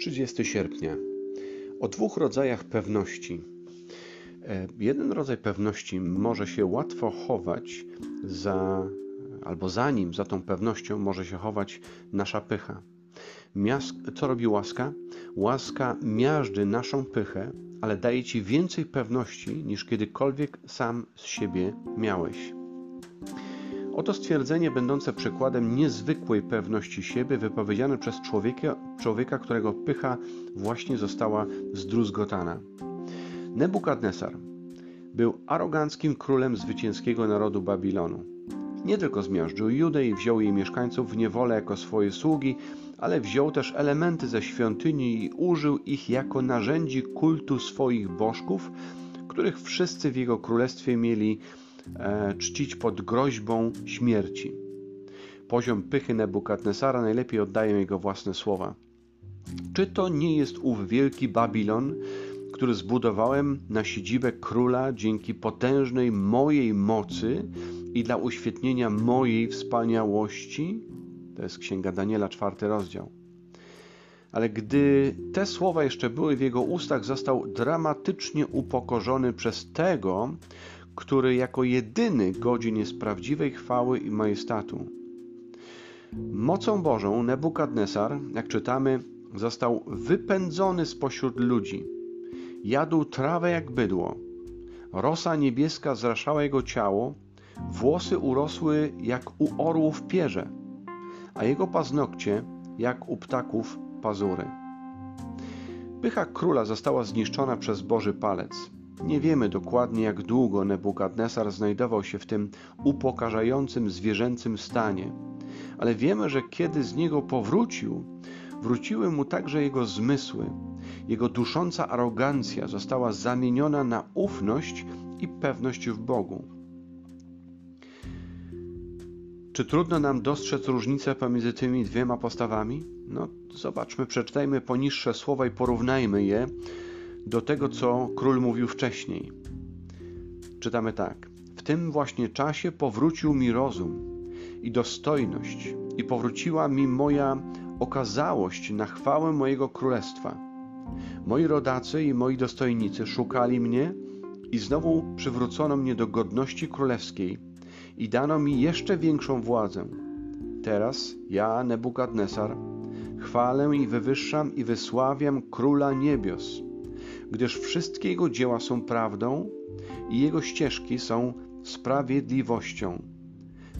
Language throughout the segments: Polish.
30 sierpnia. O dwóch rodzajach pewności. E, jeden rodzaj pewności może się łatwo chować za, albo za nim, za tą pewnością może się chować nasza pycha. Co robi łaska? Łaska miażdży naszą pychę, ale daje ci więcej pewności niż kiedykolwiek sam z siebie miałeś. Oto stwierdzenie będące przykładem niezwykłej pewności siebie, wypowiedziane przez człowieka, człowieka, którego pycha właśnie została zdruzgotana. Nebukadnesar był aroganckim królem zwycięskiego narodu Babilonu. Nie tylko zmiażdżył Judę i wziął jej mieszkańców w niewolę jako swoje sługi, ale wziął też elementy ze świątyni i użył ich jako narzędzi kultu swoich bożków, których wszyscy w jego królestwie mieli czcić pod groźbą śmierci. Poziom pychy Nebukadnesara najlepiej oddają jego własne słowa. Czy to nie jest ów wielki Babilon, który zbudowałem na siedzibę króla dzięki potężnej mojej mocy i dla uświetnienia mojej wspaniałości? To jest Księga Daniela, czwarty rozdział. Ale gdy te słowa jeszcze były w jego ustach, został dramatycznie upokorzony przez tego, który jako jedyny godzin jest prawdziwej chwały i majestatu. Mocą Bożą Nebukadnesar, jak czytamy, został wypędzony spośród ludzi. Jadł trawę jak bydło. Rosa niebieska zraszała jego ciało, włosy urosły jak u orłów pierze, a jego paznokcie jak u ptaków pazury. Pycha króla została zniszczona przez Boży palec. Nie wiemy dokładnie, jak długo Nebukadnesar znajdował się w tym upokarzającym zwierzęcym stanie, ale wiemy, że kiedy z niego powrócił, wróciły mu także jego zmysły. Jego dusząca arogancja została zamieniona na ufność i pewność w Bogu. Czy trudno nam dostrzec różnicę pomiędzy tymi dwiema postawami? No, zobaczmy, przeczytajmy poniższe słowa i porównajmy je do tego, co król mówił wcześniej. Czytamy tak: W tym właśnie czasie powrócił mi rozum i dostojność, i powróciła mi moja okazałość na chwałę mojego królestwa. Moi rodacy i moi dostojnicy szukali mnie i znowu przywrócono mnie do godności królewskiej i dano mi jeszcze większą władzę. Teraz ja, Nebukadnesar, chwalę i wywyższam i wysławiam Króla Niebios, gdyż wszystkie Jego dzieła są prawdą i Jego ścieżki są sprawiedliwością.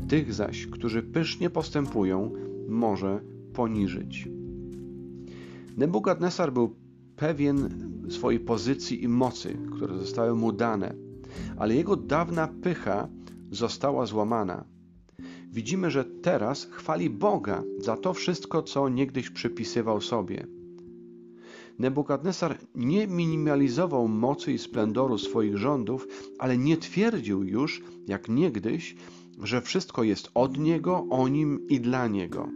Tych zaś, którzy pysznie postępują, może poniżyć. Nebukadnesar był pewien swojej pozycji i mocy, które zostały mu dane, ale jego dawna pycha została złamana. Widzimy, że teraz chwali Boga za to wszystko, co niegdyś przypisywał sobie. Nebukadnesar nie minimalizował mocy i splendoru swoich rządów, ale nie twierdził już, jak niegdyś, że wszystko jest od niego, o nim i dla niego.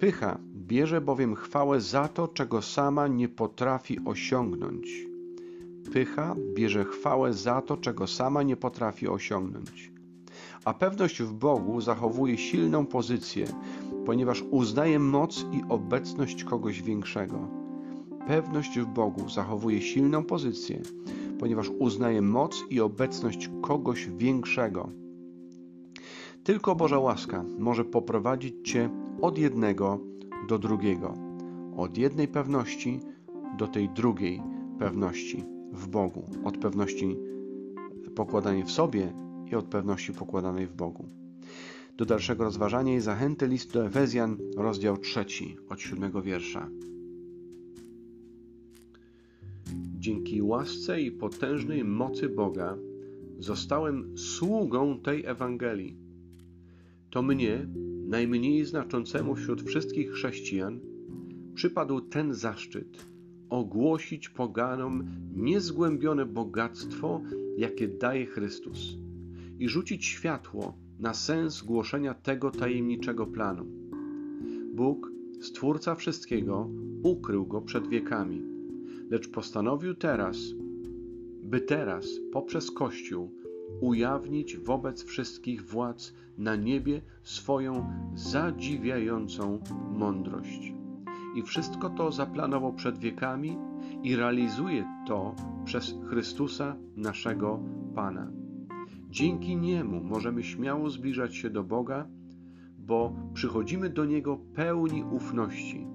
Pycha bierze bowiem chwałę za to, czego sama nie potrafi osiągnąć. Pycha bierze chwałę za to, czego sama nie potrafi osiągnąć. A pewność w Bogu zachowuje silną pozycję, ponieważ uznaje moc i obecność kogoś większego. Pewność w Bogu zachowuje silną pozycję, ponieważ uznaje moc i obecność kogoś większego. Tylko Boża łaska może poprowadzić Cię od jednego do drugiego, od jednej pewności do tej drugiej pewności w Bogu, od pewności pokładanej w sobie i od pewności pokładanej w Bogu. Do dalszego rozważania i zachęty list do Efezjan, rozdział trzeci, od siódmego wiersza. Dzięki łasce i potężnej mocy Boga zostałem sługą tej Ewangelii. To mnie, najmniej znaczącemu wśród wszystkich chrześcijan, przypadł ten zaszczyt ogłosić poganom niezgłębione bogactwo, jakie daje Chrystus, i rzucić światło na sens głoszenia tego tajemniczego planu. Bóg, Stwórca wszystkiego, ukrył go przed wiekami, lecz postanowił teraz, by teraz poprzez Kościół ujawnić wobec wszystkich władz na niebie swoją zadziwiającą mądrość. i wszystko to zaplanował przed wiekami i realizuje to przez Chrystusa, naszego Pana. Dzięki Niemu możemy śmiało zbliżać się do Boga, bo przychodzimy do Niego pełni ufności